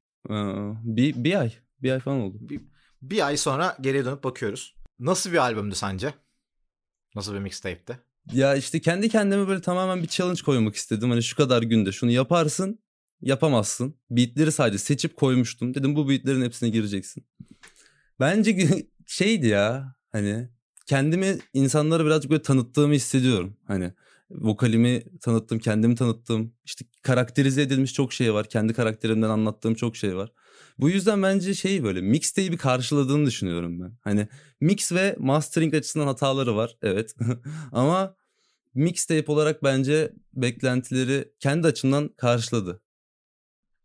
Speaker 2: bir, bir ay. Bir ay falan oldu.
Speaker 1: Bir, bir ay sonra geriye dönüp bakıyoruz. Nasıl bir albümdü sence? Nasıl bir mixtape'ti?
Speaker 2: Ya işte kendi kendime böyle tamamen bir challenge koymak istedim. Hani şu kadar günde şunu yaparsın, yapamazsın. Beatleri sadece seçip koymuştum. Dedim bu beatlerin hepsine gireceksin. Bence şeydi ya hani kendimi insanlara birazcık böyle tanıttığımı hissediyorum. Hani vokalimi tanıttım, kendimi tanıttım. İşte karakterize edilmiş çok şey var. Kendi karakterimden anlattığım çok şey var. Bu yüzden bence şey böyle mixtape'i karşıladığını düşünüyorum ben. Hani mix ve mastering açısından hataları var evet. Ama mixtape olarak bence beklentileri kendi açımdan karşıladı.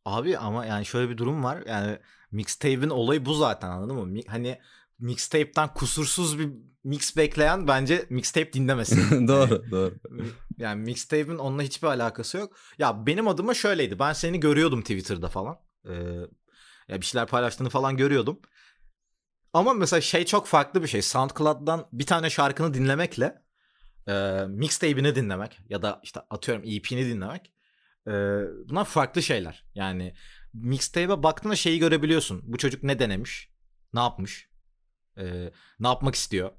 Speaker 1: Abi ama yani şöyle bir durum var. Yani mixtape'in olayı bu zaten anladın mı? Hani mixtape'ten kusursuz bir mix bekleyen bence mixtape dinlemesin.
Speaker 2: doğru, yani, doğru.
Speaker 1: Yani mixtape'in onunla hiçbir alakası yok. Ya benim adıma şöyleydi. Ben seni görüyordum Twitter'da falan. Ee, ya bir şeyler paylaştığını falan görüyordum. Ama mesela şey çok farklı bir şey. SoundCloud'dan bir tane şarkını dinlemekle e, mixtape'ini dinlemek ya da işte atıyorum EP'ni dinlemek e, bunlar farklı şeyler. Yani mixtape'e baktığında şeyi görebiliyorsun. Bu çocuk ne denemiş? Ne yapmış? E, ne yapmak istiyor?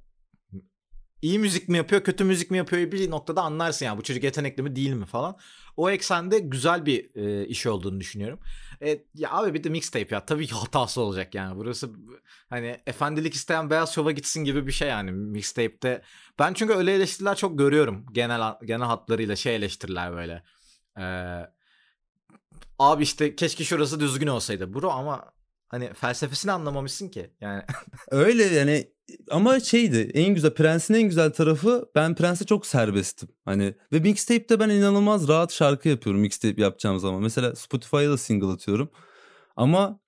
Speaker 1: İyi müzik mi yapıyor, kötü müzik mi yapıyor bir noktada anlarsın yani bu çocuk yetenekli mi değil mi falan. O eksende güzel bir e, iş olduğunu düşünüyorum. E, ya abi bir de mixtape ya tabii ki hatası olacak yani. Burası hani efendilik isteyen beyaz şova gitsin gibi bir şey yani mixtape'te. Ben çünkü öyle eleştiriler çok görüyorum genel genel hatlarıyla şey eleştiriler böyle. Ee, abi işte keşke şurası düzgün olsaydı. Bro ama hani felsefesini anlamamışsın ki. Yani
Speaker 2: öyle yani ama şeydi en güzel Prens'in en güzel tarafı ben Prens'e çok serbestim. Hani ve mixtape'te ben inanılmaz rahat şarkı yapıyorum mixtape yapacağım zaman. Mesela Spotify'a da single atıyorum. Ama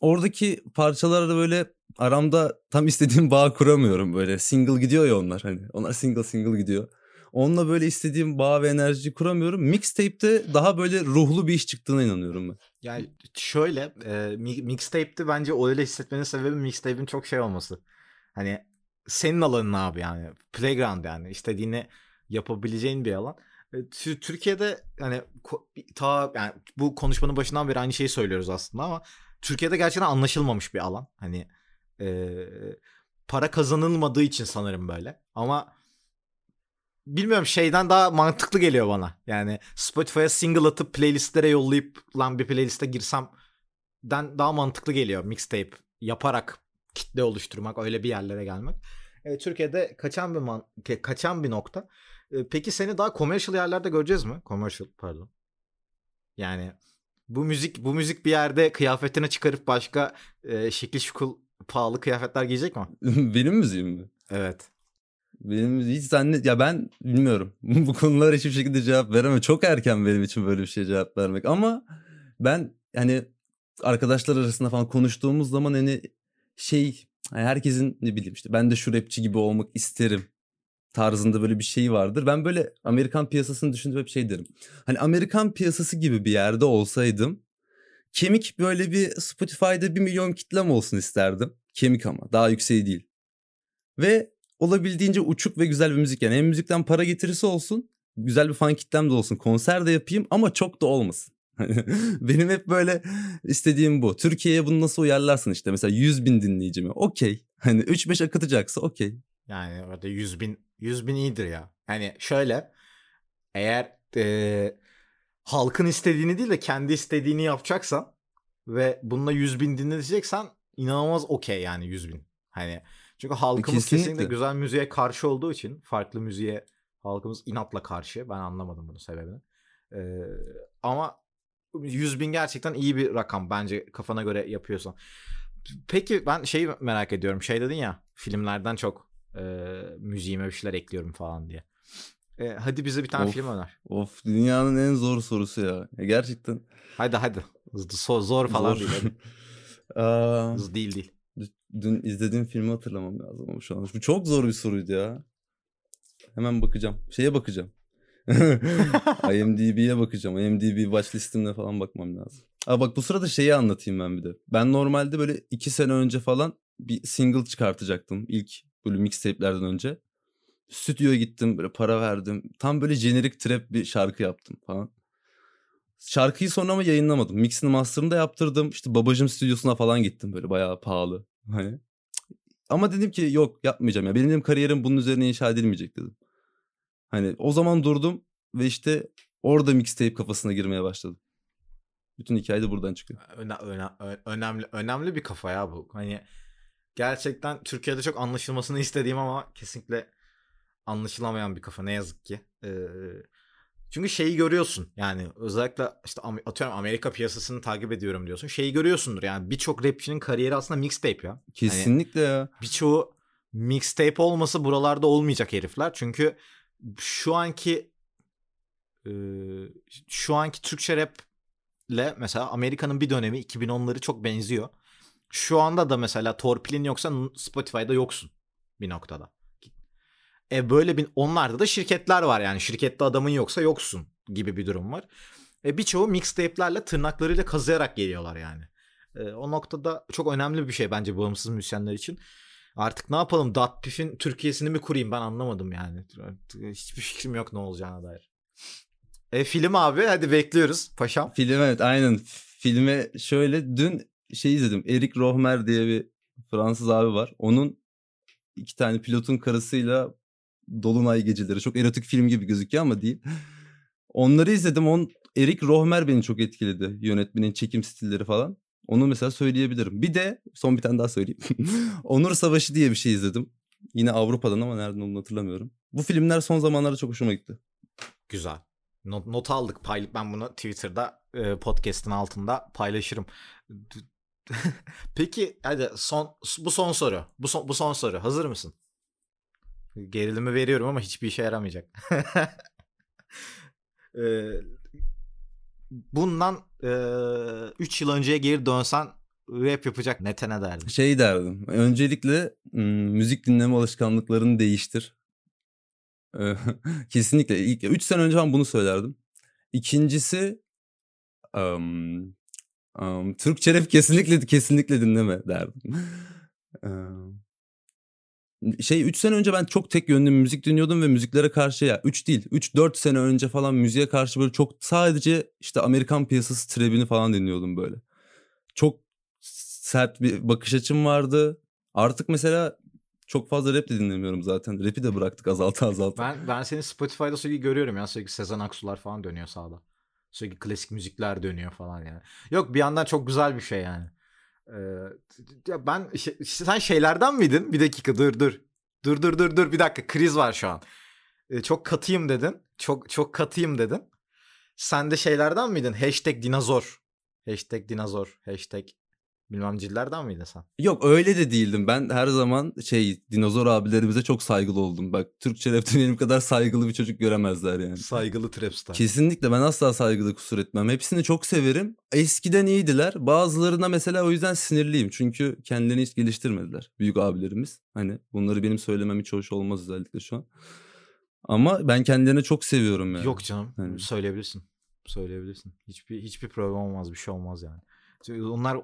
Speaker 2: oradaki parçalarda böyle aramda tam istediğim bağ kuramıyorum böyle. Single gidiyor ya onlar hani. Onlar single single gidiyor. Onunla böyle istediğim bağ ve enerji kuramıyorum. Mixtape'te daha böyle ruhlu bir iş çıktığına inanıyorum ben.
Speaker 1: Yani şöyle e, mixtape'te bence öyle hissetmenin sebebi mixtape'in çok şey olması. Hani senin alanın abi yani. Playground yani. istediğini yapabileceğin bir alan. E, Türkiye'de hani ta yani bu konuşmanın başından beri aynı şeyi söylüyoruz aslında ama Türkiye'de gerçekten anlaşılmamış bir alan. Hani e, para kazanılmadığı için sanırım böyle. Ama bilmiyorum şeyden daha mantıklı geliyor bana. Yani Spotify'a single atıp playlistlere yollayıp lan bir playliste girsem den daha mantıklı geliyor mixtape yaparak kitle oluşturmak, öyle bir yerlere gelmek. E, Türkiye'de kaçan bir man, kaçan bir nokta. E, peki seni daha commercial yerlerde göreceğiz mi? Commercial pardon. Yani bu müzik bu müzik bir yerde kıyafetini çıkarıp başka e, şekil şukul pahalı kıyafetler giyecek mi?
Speaker 2: Benim müziğim mi?
Speaker 1: Evet.
Speaker 2: Benim hiç zannet ya ben bilmiyorum. bu konulara hiçbir şekilde cevap veremem. Çok erken benim için böyle bir şeye cevap vermek. Ama ben hani arkadaşlar arasında falan konuştuğumuz zaman hani şey hani herkesin ne bileyim işte ben de şu rapçi gibi olmak isterim tarzında böyle bir şey vardır. Ben böyle Amerikan piyasasını düşündüğüm hep şey derim. Hani Amerikan piyasası gibi bir yerde olsaydım kemik böyle bir Spotify'da bir milyon kitlem olsun isterdim. Kemik ama daha yükseği değil. Ve olabildiğince uçuk ve güzel bir müzik yani hem müzikten para getirisi olsun güzel bir fan kitlem de olsun konser de yapayım ama çok da olmasın. Benim hep böyle istediğim bu. Türkiye'ye bunu nasıl uyarlarsın işte mesela 100 bin dinleyici mi? Okey. Hani 3-5 akıtacaksa okey.
Speaker 1: Yani orada 100 bin, 100 bin iyidir ya. Hani şöyle eğer e, halkın istediğini değil de kendi istediğini yapacaksan ve bununla 100 bin dinleteceksen inanılmaz okey yani 100 bin. Hani çünkü halkımız kesinlikle. kesinlikle güzel müziğe karşı olduğu için farklı müziğe halkımız inatla karşı. Ben anlamadım bunun sebebini. Ee, ama 100 bin gerçekten iyi bir rakam bence kafana göre yapıyorsan. Peki ben şeyi merak ediyorum. Şey dedin ya filmlerden çok e, müziğime bir şeyler ekliyorum falan diye. E, hadi bize bir tane of, film öner.
Speaker 2: Of dünyanın en zor sorusu ya. ya gerçekten.
Speaker 1: Hadi hadi. Zor, zor falan zor. değil. Hadi. değil değil.
Speaker 2: Dün izlediğim filmi hatırlamam lazım ama şu an. Bu çok zor bir soruydu ya. Hemen bakacağım. Şeye bakacağım. IMDb'ye bakacağım. IMDb watch listimde falan bakmam lazım. Aa bak bu sırada şeyi anlatayım ben bir de. Ben normalde böyle iki sene önce falan bir single çıkartacaktım. İlk böyle mixtape'lerden önce. Stüdyoya gittim böyle para verdim. Tam böyle jenerik trap bir şarkı yaptım falan. Şarkıyı sonra ama yayınlamadım. Mixini master'ını da yaptırdım. İşte babacım stüdyosuna falan gittim böyle bayağı pahalı. Hani. Ama dedim ki yok yapmayacağım ya. Benim dedim kariyerim bunun üzerine inşa edilmeyecek dedim. Hani o zaman durdum ve işte orada mixtape kafasına girmeye başladım. Bütün hikaye de buradan çıkıyor.
Speaker 1: Öne, öne, önemli önemli bir kafa ya bu. Hani gerçekten Türkiye'de çok anlaşılmasını istediğim ama kesinlikle anlaşılamayan bir kafa ne yazık ki. Ee, çünkü şeyi görüyorsun yani özellikle işte atıyorum Amerika piyasasını takip ediyorum diyorsun. Şeyi görüyorsundur yani birçok rapçinin kariyeri aslında mixtape ya.
Speaker 2: Kesinlikle hani ya.
Speaker 1: Birçoğu mixtape olması buralarda olmayacak herifler. Çünkü şu anki e, şu anki Türkçe raple mesela Amerika'nın bir dönemi 2010'ları çok benziyor. Şu anda da mesela torpilin yoksa Spotify'da yoksun bir noktada. E böyle bir onlarda da şirketler var yani şirkette adamın yoksa yoksun gibi bir durum var. E birçoğu mixtape'lerle tırnaklarıyla kazıyarak geliyorlar yani. E, o noktada çok önemli bir şey bence bağımsız müzisyenler için. Artık ne yapalım Datpif'in Türkiye'sini mi kurayım ben anlamadım yani. Hiçbir fikrim yok ne olacağına dair. E film abi hadi bekliyoruz paşam.
Speaker 2: Film evet aynen. Filme şöyle dün şey izledim. Erik Rohmer diye bir Fransız abi var. Onun iki tane pilotun karısıyla Dolunay Geceleri. Çok erotik film gibi gözüküyor ama değil. Onları izledim. On, Erik Rohmer beni çok etkiledi. Yönetmenin çekim stilleri falan. Onu mesela söyleyebilirim. Bir de son bir tane daha söyleyeyim. Onur Savaşı diye bir şey izledim. Yine Avrupa'dan ama nereden olduğunu hatırlamıyorum. Bu filmler son zamanlarda çok hoşuma gitti.
Speaker 1: Güzel. Not, not aldık. Pay, ben bunu Twitter'da e, podcast'ın altında paylaşırım. Peki hadi son bu son soru. Bu son bu son soru. Hazır mısın? Gerilimi veriyorum ama hiçbir işe yaramayacak. ee, bundan 3 e, yıl önceye geri dönsen rap yapacak nete ne derdin?
Speaker 2: Şey derdim. Öncelikle müzik dinleme alışkanlıklarını değiştir. Kesinlikle. İlk 3 sene önce ben bunu söylerdim. İkincisi um, um, Türkçe rap kesinlikle kesinlikle dinleme derdim. um, şey 3 sene önce ben çok tek yönlü müzik dinliyordum ve müziklere karşı ya 3 değil 3-4 sene önce falan müziğe karşı böyle çok sadece işte Amerikan piyasası trebini falan dinliyordum böyle. Çok sert bir bakış açım vardı. Artık mesela çok fazla rap de dinlemiyorum zaten. Rap'i de bıraktık azalta azalta.
Speaker 1: Ben ben seni Spotify'da sürekli görüyorum ya sürekli Sezen Aksu'lar falan dönüyor sağda. Sürekli klasik müzikler dönüyor falan yani. Yok bir yandan çok güzel bir şey yani. Ya ben şey- sen şeylerden miydin? Bir dakika dur dur. Dur dur dur dur bir dakika kriz var şu an. Ee, çok katıyım dedin. Çok çok katıyım dedin. Sen de şeylerden miydin? Hashtag dinozor. Hashtag dinozor. Hashtag bilmem cillerden miydin sen?
Speaker 2: Yok öyle de değildim. Ben her zaman şey dinozor abilerimize çok saygılı oldum. Bak Türkçe rapte benim kadar saygılı bir çocuk göremezler yani.
Speaker 1: Saygılı trapstar.
Speaker 2: Kesinlikle ben asla saygıda kusur etmem. Hepsini çok severim. Eskiden iyiydiler. Bazılarına mesela o yüzden sinirliyim. Çünkü kendilerini hiç geliştirmediler. Büyük abilerimiz. Hani bunları benim söylemem hiç hoş olmaz özellikle şu an. Ama ben kendilerini çok seviyorum yani.
Speaker 1: Yok canım.
Speaker 2: Hani-
Speaker 1: Söyleyebilirsin. Söyleyebilirsin. Hiçbir hiçbir problem olmaz, bir şey olmaz yani. Çünkü Onlar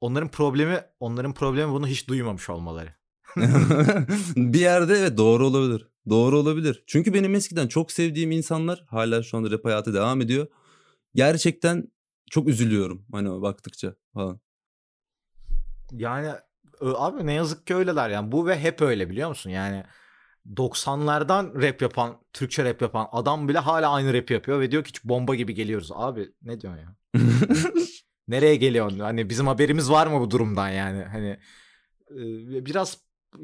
Speaker 1: onların problemi, onların problemi bunu hiç duymamış olmaları.
Speaker 2: bir yerde evet doğru olabilir. Doğru olabilir. Çünkü benim eskiden çok sevdiğim insanlar hala şu anda rap hayatı devam ediyor. Gerçekten çok üzülüyorum hani baktıkça falan.
Speaker 1: Yani ö- abi ne yazık ki öyleler yani. Bu ve hep öyle biliyor musun? Yani 90'lardan rap yapan, Türkçe rap yapan adam bile hala aynı rap yapıyor ve diyor ki bomba gibi geliyoruz. Abi ne diyorsun ya? Nereye geliyorsun? Hani bizim haberimiz var mı bu durumdan yani? Hani e, biraz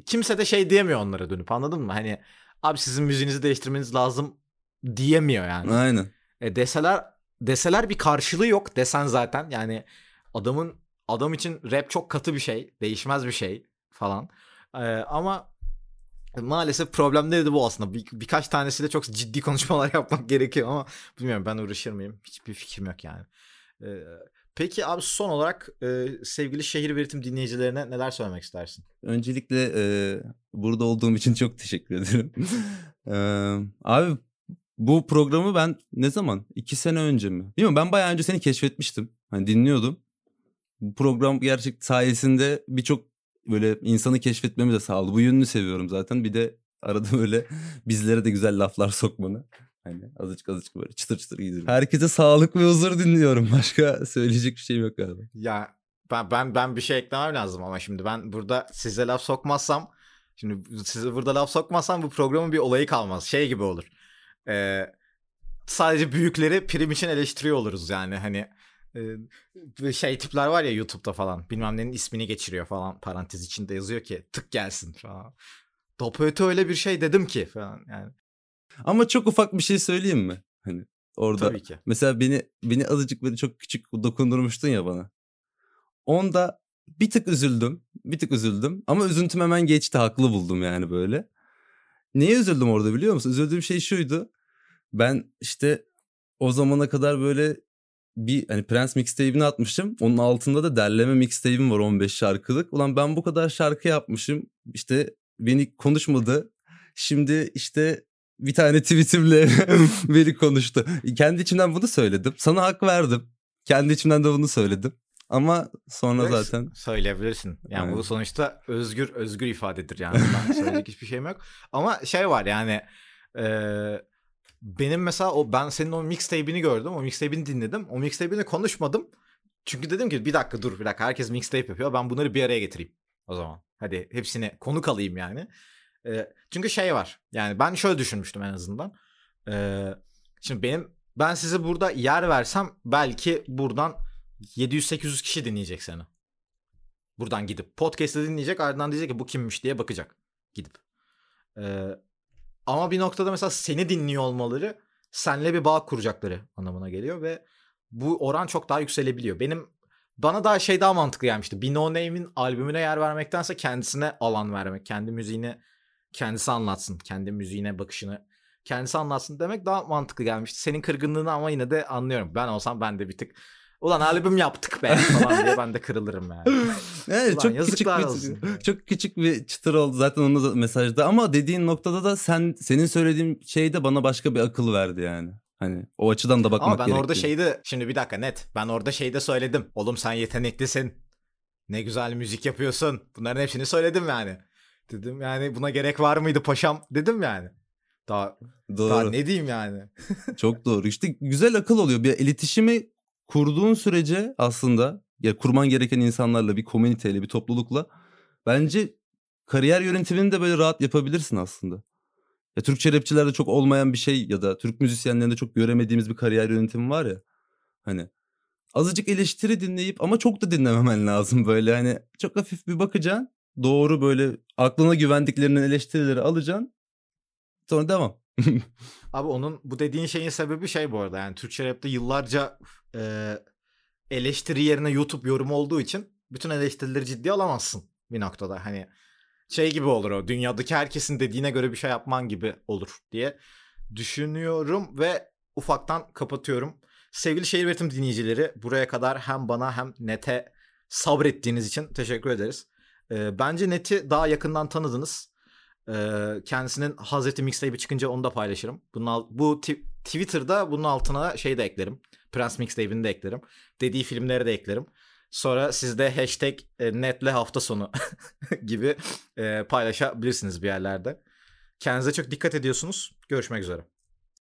Speaker 1: kimse de şey diyemiyor onlara dönüp anladın mı? Hani abi sizin müziğinizi değiştirmeniz lazım diyemiyor yani.
Speaker 2: Aynen.
Speaker 1: E deseler deseler bir karşılığı yok desen zaten yani adamın adam için rap çok katı bir şey, değişmez bir şey falan. E, ama maalesef problemleri de bu aslında. Bir, birkaç tanesiyle çok ciddi konuşmalar yapmak gerekiyor ama bilmiyorum ben uğraşır mıyım? Hiçbir fikrim yok yani. E, peki abi son olarak e, sevgili şehir veritim dinleyicilerine neler söylemek istersin?
Speaker 2: Öncelikle e, burada olduğum için çok teşekkür ederim. E, abi bu programı ben ne zaman? İki sene önce mi? Bilmiyorum ben bayağı önce seni keşfetmiştim. Hani dinliyordum. Bu program gerçek sayesinde birçok böyle insanı keşfetmemi de sağladı. Bu yönünü seviyorum zaten. Bir de arada böyle bizlere de güzel laflar sokmanı. Hani azıcık azıcık böyle çıtır çıtır gidiyorum. Herkese sağlık ve huzur dinliyorum. Başka söyleyecek bir şeyim yok galiba.
Speaker 1: Ya ben ben ben bir şey eklemem lazım ama şimdi ben burada size laf sokmazsam şimdi size burada laf sokmazsam bu programın bir olayı kalmaz. Şey gibi olur. Ee, sadece büyükleri prim için eleştiriyor oluruz yani hani e, şey tipler var ya YouTube'da falan bilmem nenin ismini geçiriyor falan parantez içinde yazıyor ki tık gelsin falan. Dopoete öyle bir şey dedim ki falan yani.
Speaker 2: Ama çok ufak bir şey söyleyeyim mi? Hani orada
Speaker 1: Tabii ki.
Speaker 2: Mesela beni beni azıcık böyle çok küçük dokundurmuştun ya bana. Onda bir tık üzüldüm. Bir tık üzüldüm. Ama üzüntüm hemen geçti. Haklı buldum yani böyle. Neye üzüldüm orada biliyor musun? Üzüldüğüm şey şuydu. Ben işte o zamana kadar böyle bir hani Prens mixtape'ini atmışım. Onun altında da derleme mixtape'im var 15 şarkılık. Ulan ben bu kadar şarkı yapmışım. İşte beni konuşmadı. Şimdi işte bir tane tweetimle beni konuştu. Kendi içimden bunu söyledim. Sana hak verdim. Kendi içimden de bunu söyledim. Ama sonra
Speaker 1: Evet,
Speaker 2: zaten
Speaker 1: söyleyebilirsin. Yani
Speaker 2: Aynen.
Speaker 1: bu sonuçta özgür özgür ifadedir yani. Ben söyleyecek hiçbir şeyim yok. Ama şey var yani e, benim mesela o ben senin o mixtape'ini gördüm. O mixtape'ini dinledim. O mixtape'ini konuşmadım. Çünkü dedim ki bir dakika dur bir dakika herkes mixtape yapıyor. Ben bunları bir araya getireyim o zaman. Hadi hepsini konuk alayım yani. E, çünkü şey var. Yani ben şöyle düşünmüştüm en azından. E, şimdi benim ben size burada yer versem belki buradan 700-800 kişi dinleyecek seni. Buradan gidip podcast'ı dinleyecek ardından diyecek ki bu kimmiş diye bakacak gidip. Ee, ama bir noktada mesela seni dinliyor olmaları senle bir bağ kuracakları anlamına geliyor ve bu oran çok daha yükselebiliyor. Benim bana daha şey daha mantıklı gelmişti. Bir No Name'in albümüne yer vermektense kendisine alan vermek. Kendi müziğini kendisi anlatsın. Kendi müziğine bakışını kendisi anlatsın demek daha mantıklı gelmişti. Senin kırgınlığını ama yine de anlıyorum. Ben olsam ben de bir tık ulan albüm yaptık be falan diye ben de kırılırım yani.
Speaker 2: Evet,
Speaker 1: Ulan
Speaker 2: çok küçük bir
Speaker 1: olsun.
Speaker 2: çok küçük bir çıtır oldu zaten onun da mesajda ama dediğin noktada da sen senin söylediğin şey de bana başka bir akıl verdi yani. Hani o açıdan da bakmak
Speaker 1: Ama ben orada
Speaker 2: gerektiğini.
Speaker 1: şeyde şimdi bir dakika net. Ben orada şeyde söyledim. Oğlum sen yeteneklisin. Ne güzel müzik yapıyorsun. Bunların hepsini söyledim yani. Dedim yani buna gerek var mıydı paşam dedim yani. Daha,
Speaker 2: Doğru.
Speaker 1: daha ne diyeyim yani.
Speaker 2: Çok doğru. İşte güzel akıl oluyor. Bir iletişimi kurduğun sürece aslında ya kurman gereken insanlarla bir komüniteyle bir toplulukla bence kariyer yönetimini de böyle rahat yapabilirsin aslında. Ya Türkçe rapçilerde çok olmayan bir şey ya da Türk müzisyenlerinde çok göremediğimiz bir kariyer yönetimi var ya. Hani azıcık eleştiri dinleyip ama çok da dinlememen lazım böyle hani çok hafif bir bakacaksın. Doğru böyle aklına güvendiklerinin eleştirileri alacaksın. Sonra devam.
Speaker 1: Abi onun bu dediğin şeyin sebebi şey bu arada yani Türkçe rapte yıllarca e, eleştiri yerine YouTube yorumu olduğu için bütün eleştirileri ciddi alamazsın bir noktada. Hani şey gibi olur o dünyadaki herkesin dediğine göre bir şey yapman gibi olur diye düşünüyorum ve ufaktan kapatıyorum. Sevgili şehir üretim dinleyicileri buraya kadar hem bana hem Net'e sabrettiğiniz için teşekkür ederiz. E, bence Net'i daha yakından tanıdınız. E, kendisinin Hazreti Mixtape'i çıkınca onu da paylaşırım. Bunun alt, bu Twitter'da bunun altına şey de eklerim. Prince Mixtape'ini de eklerim. Dediği filmleri de eklerim. Sonra siz de hashtag e, netle hafta sonu gibi e, paylaşabilirsiniz bir yerlerde. Kendinize çok dikkat ediyorsunuz. Görüşmek üzere.